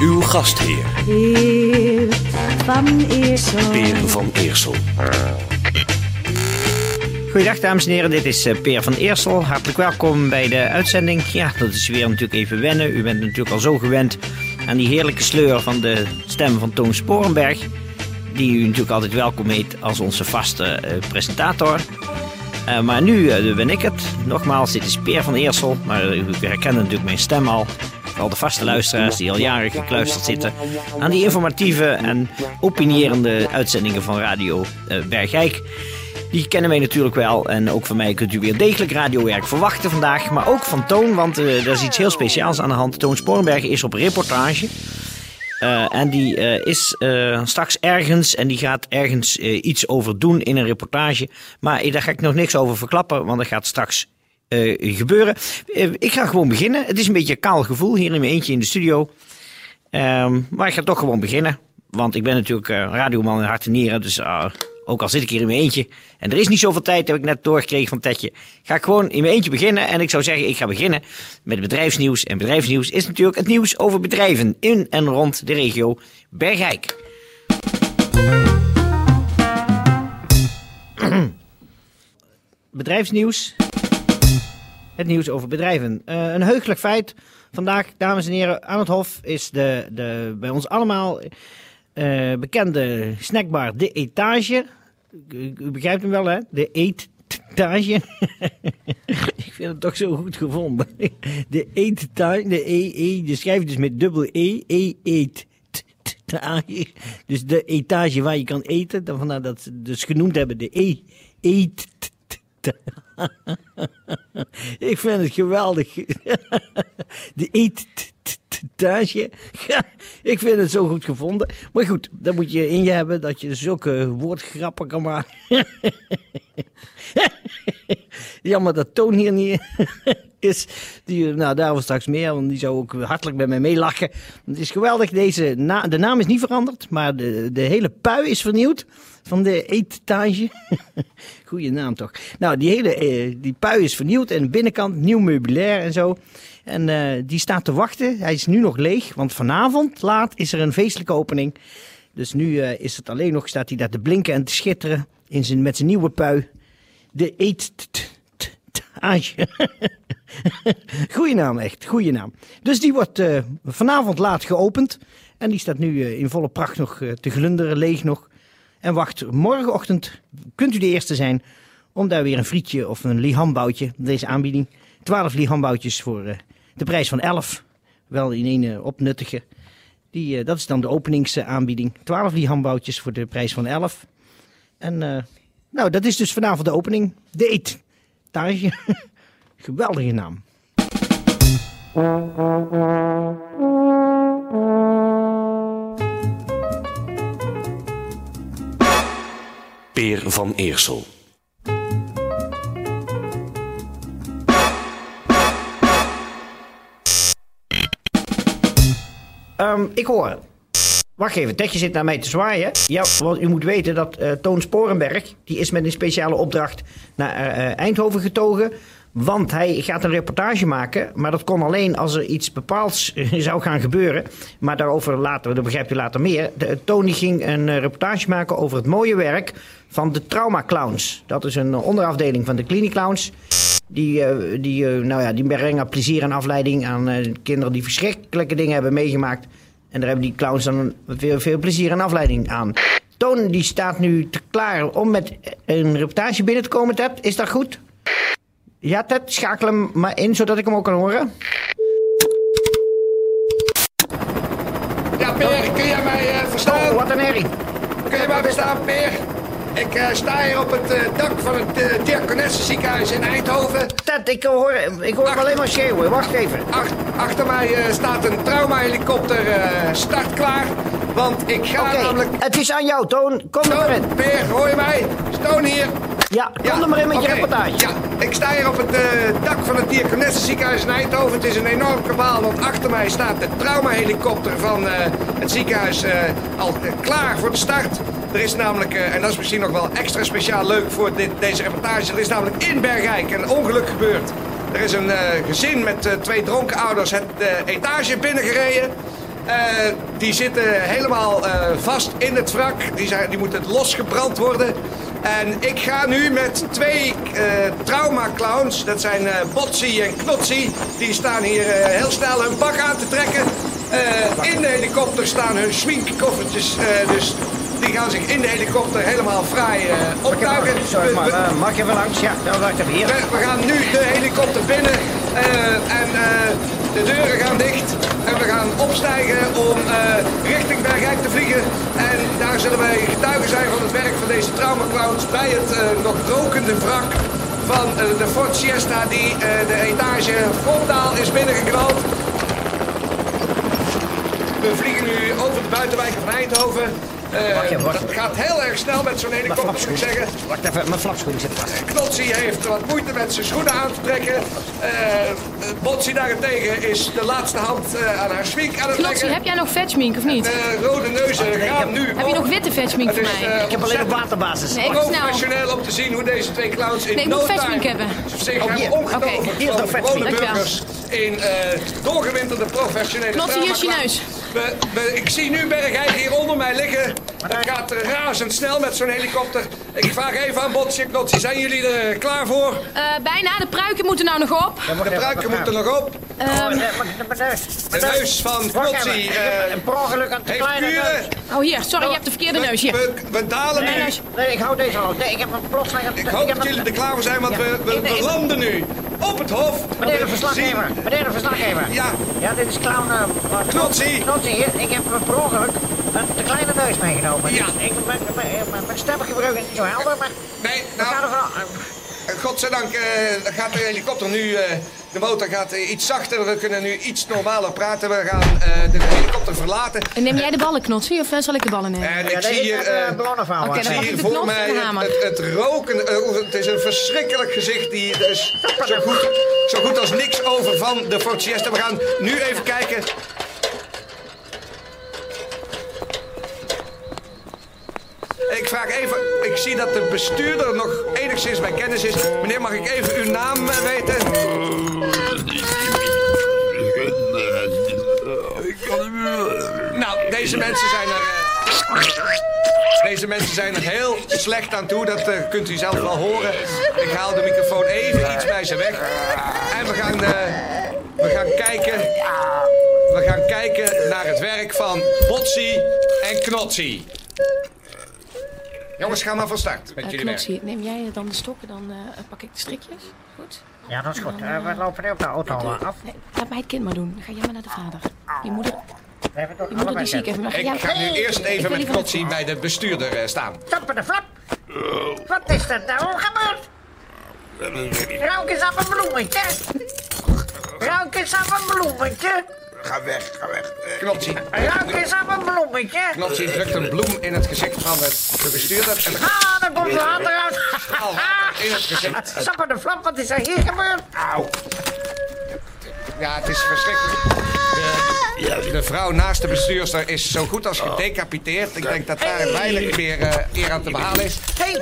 Uw gastheer, Heer van Eersel. Peer van Eersel. Goeiedag dames en heren, dit is eh, Peer van Eersel. Hartelijk welkom bij de uitzending. Ja, dat is weer natuurlijk even wennen. U bent natuurlijk al zo gewend aan die heerlijke sleur van de stem van Toon Sporenberg. Die u natuurlijk altijd welkom heet als onze vaste eh, presentator. Eh, maar nu ben ik het. Nogmaals, dit is Peer van Eersel. Maar u herkent natuurlijk mijn stem al. Vooral de vaste luisteraars die al jaren gekluisterd zitten aan die informatieve en opinierende uitzendingen van Radio eh, Bergijk. Die kennen wij natuurlijk wel. En ook van mij kunt u weer degelijk radiowerk verwachten vandaag. Maar ook van Toon, want eh, er is iets heel speciaals aan de hand. Toon Sporenberg is op reportage. Eh, en die eh, is eh, straks ergens en die gaat ergens eh, iets over doen in een reportage. Maar eh, daar ga ik nog niks over verklappen, want dat gaat straks eh, gebeuren. Eh, ik ga gewoon beginnen. Het is een beetje een kaal gevoel hier in mijn eentje in de studio. Ehm, maar ik ga toch gewoon beginnen. Want ik ben natuurlijk eh, radioman in hart en nieren. Dus ook al zit ik hier in mijn eentje. En er is niet zoveel tijd, heb ik net doorgekregen van Tetje. Ga ik gewoon in mijn eentje beginnen. En ik zou zeggen, ik ga beginnen met bedrijfsnieuws. En bedrijfsnieuws is natuurlijk het nieuws over bedrijven in en rond de regio Bergijk. Bedrijfsnieuws. Het nieuws over bedrijven. Eh, een heugelijk feit. Vandaag, dames en heren, aan het Hof is de, de bij ons allemaal eh, bekende snackbar De Etage. U, begrijpt hem wel, hè? De Eetage. Ik vind het toch zo goed gevonden. De Eetage, de E, E, de schrijf dus met dubbel E, E, Eet. Dus de etage waar je kan eten. Dan vandaar dat ze dus genoemd hebben de E. Eet. Ik vind het geweldig. De eetage. Ik vind het zo goed gevonden. Maar goed, dat moet je in je hebben dat je zulke woordgrappen kan maken. Jammer dat Toon hier niet is. Die, nou, daarover straks meer, want die zou ook hartelijk met mij meelachen. Het is geweldig. Deze na, de naam is niet veranderd, maar de, de hele pui is vernieuwd van de eetage. Goeie naam toch. Nou, die hele eh, die pui is vernieuwd en de binnenkant nieuw meubilair en zo. En eh, die staat te wachten. Hij is nu nog leeg, want vanavond laat is er een feestelijke opening. Dus nu eh, is het alleen nog, staat hij daar te blinken en te schitteren in zijn, met zijn nieuwe pui. De eetage. Goeie naam, echt. Goeie naam. Dus die wordt vanavond laat geopend. En die staat nu in volle pracht nog te glunderen, leeg nog. En wacht, morgenochtend kunt u de eerste zijn om daar weer een frietje of een lihamboutje, deze aanbieding. 12 lihamboutjes voor eh, de prijs van 11. Wel in één eh, opnuttige. Die, eh, dat is dan de openingsaanbieding. 12 lihamboutjes voor de prijs van 11. En nou, dat is dus vanavond de opening. De eetage. Geweldige naam. Peer van Eersel. Ehm, ik hoor. Wacht even, Tetje zit naar mij te zwaaien. Ja, want u moet weten dat eh, Toon Sporenberg... die is met een speciale opdracht naar eh, eh, Eindhoven getogen... want hij gaat een reportage maken... maar dat kon alleen als er iets bepaalds zou gaan gebeuren. Maar daarover later, dat begrijpt u later meer. Tony ging een eh, reportage maken over het mooie werk... van de Trauma Clowns. Dat is een onderafdeling van de Clinic Clowns... Die, eh, die, eh, nou ja, die brengen plezier en afleiding aan kinderen die verschrikkelijke dingen hebben meegemaakt. En daar hebben die clowns dan veel, veel plezier en afleiding aan. Toon die staat nu te klaar om met een reportage binnen te komen, Ted. Is dat goed? Ja, Ted, schakel hem maar in zodat ik hem ook kan horen. Ja, Peer, kun jij mij eh, verstaan? Oh, wat een herrie. Kun je mij verstaan, Peer? Ik eh, sta hier op het eh, dak van het uh, Diakonessenziekenhuis in Eindhoven. Ted, ik hoor, ik hoor alleen maar schreeuwen. Wacht even. Ach- achter mij staat een traumahelikopter eh startklaar. Want ik ga namelijk... het is aan jou, Toon. Kom er maar in. Stoon, Peer, hoor je mij? Stoon hier. Ja, kom er maar in met je reportage. Ja, ik sta hier op het eh, dak van het Diakonessenziekenhuis in Eindhoven. Het is een enorm kabaal, want achter mij staat de traumahelikopter van eh, het ziekenhuis eh, al klaar voor de start. Er is namelijk, en dat is misschien nog wel extra speciaal leuk voor dit, deze reportage, er is namelijk in Bergijk een ongeluk gebeurd. Er is een gezin met twee dronken ouders het etage binnengereden. Die zitten helemaal vast in het wrak. Die, zijn, die moeten losgebrand worden. En ik ga nu met twee eh trauma-clowns, dat zijn eh Botsi en Knotsi, die staan hier eh, heel snel hun pak aan te trekken. In de helikopter staan hun schminkkoffertjes, eh, dus die gaan zich in de helikopter helemaal fraai optuigen. Sorry, We- maar we- uh, mag je even langs? Ja, dan wacht even hier. we, we gaan nu de helikopter binnen en eh, de deuren gaan dicht. En we gaan opstijgen om eh, richting Bergijk te vliegen. En daar zullen wij getuigen zijn van het werk van deze traumaclowns bij het eh, nog rokende wrak van eh, de Ford Siesta die de etage frontaal is binnengeknald. We vliegen nu over de buitenwijk van Eindhoven. Eh, Wacht even, wacht. dat gaat heel erg snel met zo'n helikopter, moet ik zeggen. Wacht even, mijn flapschoen zit vast. Knotsie heeft wat moeite met zijn schoenen aan te trekken. Eh Botsie daarentegen is de laatste hand eh, aan haar schmink aan het Knotsie, leggen. heb jij nog vetschmink of niet? De rode neuzen gaan nu Heb je nog witte vetschmink voor mij? Ik heb alleen op waterbasis. Nee, professioneel om te zien hoe deze twee clowns in Nee, ik no moet time vetschmink hebben. zich Oh, hebben Oké. Hier is van nog gewone vetschmink. burgers in eh, doorgewinterde professionele Knotsie, hier is je traumaclowns. neus. We, we- ik zie nu Bergijk hier onder mij liggen. Het gaat razendsnel met zo'n helikopter. Ik vraag even aan Botsie en Knotsie, zijn jullie er klaar voor? Eh, bijna, de pruiken moeten nou nog op. De pruiken moeten nog op. Ehm, Oh, maar- De neus van Knotsie ik eh, een per ongeluk aan te heeft kleine neus. oh, hier, sorry, je hebt de verkeerde neus. Hier. We, we dalen Nee, nu. nee, nee, ik hou deze al. Nee, ik heb een plotseling... Ik hoop dat jullie er klaar voor zijn, want Ja. we, we, we landen nu op het hof. Meneer de verslaggever, zien- meneer de verslaggever. Ja. Ja, dit is clown... eh, wat- Knotsie. Knotsie, hier. Ik heb eh, per ongeluk een te kleine neus meegenomen. Ja. Dus Ik, mijn, mijn, mijn, mijn stemgebruik is niet zo helder, maar... Nee, We gaan nou, er wel... eh, godzijdank eh, gaat de helikopter nu, eh, de motor gaat eh, iets zachter. We kunnen nu iets normaler praten. We gaan eh, de helikopter verlaten. En neem jij de ballen, Knotsie, of eh, zal ik de ballen nemen? En Ja, ik zie hier... ik zie hier voor mij het, hamer. het, het roken. het is een verschrikkelijk gezicht. Die, er is zo goed, zo goed als niks over van de Ford Siesta. We gaan nu even kijken. Ik vraag even, ik zie dat de bestuurder nog enigszins bij kennis is. Meneer, mag ik even uw naam weten? Deze mensen zijn er. eh, deze mensen zijn er heel slecht aan toe. Dat eh, kunt u zelf wel horen. Ik haal de microfoon even iets bij ze weg. En we gaan, eh, we gaan kijken. We gaan kijken naar het werk van Botsie en Knotsie. Jongens, ga maar van start met jullie werk. Knotsie, neem jij dan de stokken, dan eh, pak ik de strikjes. Goed? Ja, dat is goed. Eh, we lopen nu op de auto af. Nee, laat mij het kind maar doen. Dan ga jij maar naar de vader. Je moeder, We hebben toch je moeder die allebei zie ik even. Maar Ik ga nu eerst Ik even met Knotsie bij de bestuurder eh, staan. Stoppen de flap! Wat is er nou gebeurd? Ruik eens aan een bloemetje. Ruik eens aan een bloemetje. Ga weg, ga weg. Knotsie. Ruik eens aan een bloemetje. Knotsie drukt een bloem in het gezicht van de bestuurder. En Ah, daar komt water uit. in het gezicht. Stoppen de flap, wat is er hier gebeurd? Auw. Ja, het is verschrikkelijk. De, de vrouw naast de bestuurster is zo goed als gedecapiteerd. Ik denk dat daar weinig meer eh, eer aan te behalen is. Hey,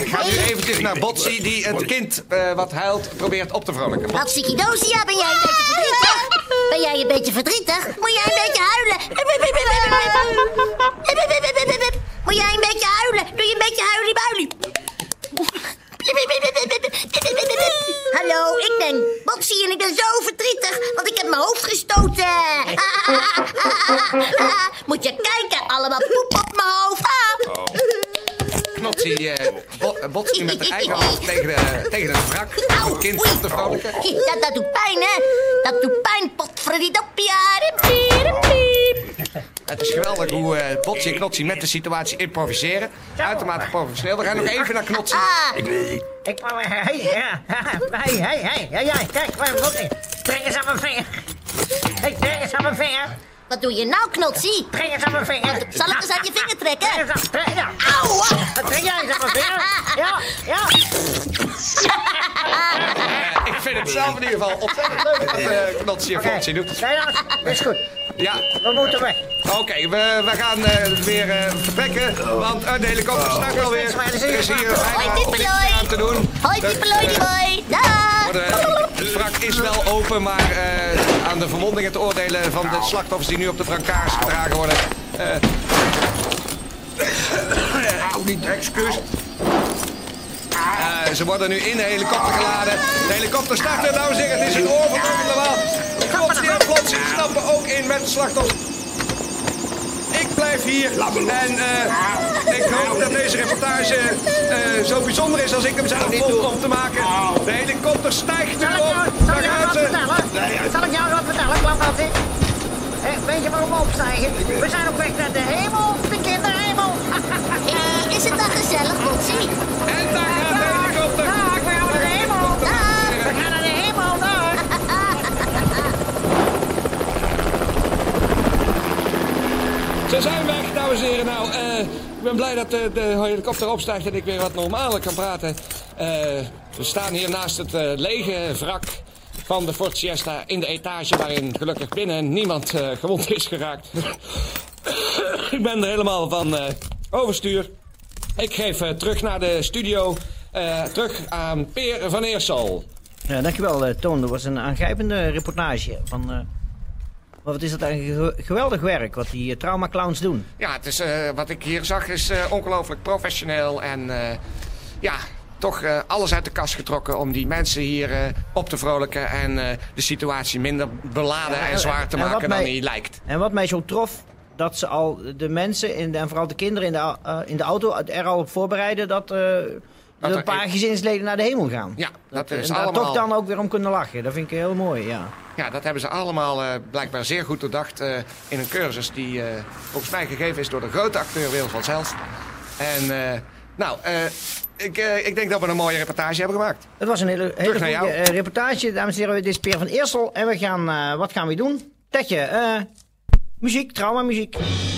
Ik ga nu eventjes naar Botsie, die het kind eh, wat huilt probeert op te vrolijken. Hartstikke ben jij een beetje verdrietig? Ben jij een beetje verdrietig? Moet jij een beetje huilen? Moet jij een beetje huilen? Doe je een beetje huilie-builie? Hallo, ik ben Botsie en ik ben zo verdrietig, want ik heb mijn hoofd gestoten. Moet je kijken, allemaal poep op mijn hoofd. Knotsie eh, bo- eh, botst nu met haar eigen hand tegen, de, tegen het wrak. Om het kind op te vrolijken. Dat, dat doet pijn, hè? Dat doet pijn, potverdidoppia. Piep. het is geweldig hoe eh Botsie en Knotsie met de situatie improviseren. Uitermate professioneel. We gaan nog even naar Knotsie. Ah, Ik wou... Hey, ja. Hey, hey, hey. Ja, ja, kijk, waar moet ik? Trek eens aan mijn vinger. Hey, trek eens aan mijn vinger. wat doe je nou, Knotsie? Trek eens aan mijn vinger. Zal ik eens aan je vinger trekken? Trek eens aan... Trek, ja. Auw! Trek jij eens aan mijn vinger. Ja, ja. Eh, ik vind het zelf in ieder geval ontzettend leuk dat eh Knotsie en Botsie doet. Kijk dan, is goed. Ja, We moeten weg. Oké, we, we gaan eh, weer eh, vertrekken, want eh, de helikopter start alweer. Er is hier bijna niks aan te doen. Hoi, de- Het wrak is wel open, maar aan de verwondingen te oordelen van de slachtoffers die nu op de brancards gedragen worden. eh Auw, niet, excuus. Eh, ze worden nu in de helikopter geladen. De helikopter start, dames en heren. Het is een oorverdomme normaal. Klotsie en Plotsie snappen ook in met de slachtoffers. Ik blijf hier en eh, ik hoop dat deze reportage eh, zo bijzonder is als ik hem zelf vond om te maken. De helikopter stijgt nu Zal ik op. jou, zal ik jou wat vertellen? Zal ik jou wat vertellen, Klapatje? Eh, weet je waarom we opstijgen? We zijn op weg naar de hemel, de kinderhemel. Hey, is het dan gezellig, Botsie? En daar gaat de helikopter. Dag, we gaan naar de hemel. Dag! We gaan naar de hemel, dag. Ze zijn weg, dames en heren. Nou, eh, ik ben blij dat de, de helikopter opstijgt en ik weer wat normaler kan praten. Eh, we staan hier naast het eh, lege wrak van de Ford Siesta in de etage... waarin gelukkig binnen niemand gewond is geraakt. ik ben er helemaal van overstuur. Ik geef terug naar de studio, terug aan Peer van Eersel. Ja, dankjewel, Toon. Dat was een aangrijpende reportage van... maar wat is dat eigenlijk ge- geweldig werk wat die eh, trauma-clowns doen. Ja, het is, eh, wat ik hier zag is eh, ongelooflijk professioneel en ja, toch alles uit de kast getrokken om die mensen hier op te vrolijken en de situatie minder beladen Ja, en zwaar te en maken dan mij- die lijkt. En wat mij zo trof, dat ze al de mensen in de- en vooral de kinderen in de, in de auto er al op voorbereiden dat, dat een paar een- gezinsleden naar de hemel gaan. Ja, dat en is daar allemaal... toch dan ook weer om kunnen lachen. Dat vind ik heel mooi, ja. Ja, dat hebben ze allemaal eh, blijkbaar zeer goed doordacht eh, in een cursus die eh, volgens mij gegeven is door de grote acteur Wil van Zelst. En nou, ik, ik denk dat we een mooie reportage hebben gemaakt. Het was een hele, hele goede reportage. Dames en heren, dit is Peer van Eersel. En we gaan, wat gaan we doen? Tetje, eh, muziek, traumamuziek. Ehm,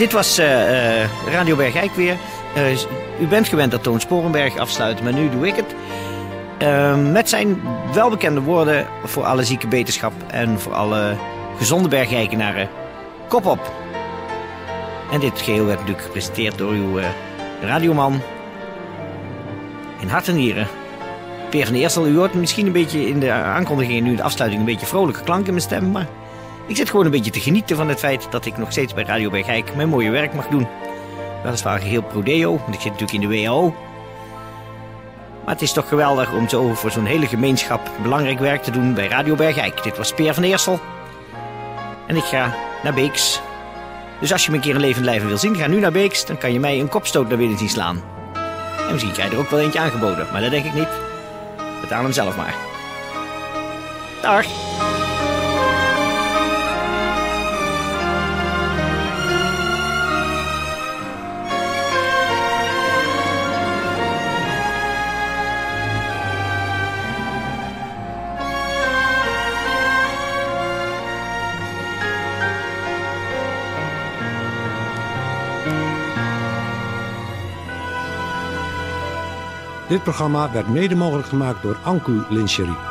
dit was eh, Radio Bergijk weer. Eh, u bent gewend dat Toon Sporenberg afsluit, maar nu doe ik het. Ehm, met zijn welbekende woorden voor alle zieke beterschap en voor alle gezonde bergijkenaren. Kop op! En dit geheel werd natuurlijk gepresenteerd door uw radioman in hart en nieren. Peer van Eersel, u hoort misschien een beetje in de aankondiging nu de afsluiting een beetje vrolijke klank in mijn stem, maar ik zit gewoon een beetje te genieten van het feit dat ik nog steeds bij Radio Bergijk mijn mooie werk mag doen. Weliswaar geheel prodeo, want ik zit natuurlijk in de WHO. Maar het is toch geweldig om zo voor zo'n hele gemeenschap belangrijk werk te doen bij Radio Bergijk. Dit was Peer van Eersel. En ik ga naar Beeks. Dus als je me een keer een levend lijven wil zien, ga nu naar Beeks. Dan kan je mij een kopstoot naar binnen zien slaan. En misschien krijg je er ook wel eentje aangeboden. Maar dat denk ik niet. Betaal hem zelf maar. Dag. Dit programma werd mede mogelijk gemaakt door Anku Lincherie.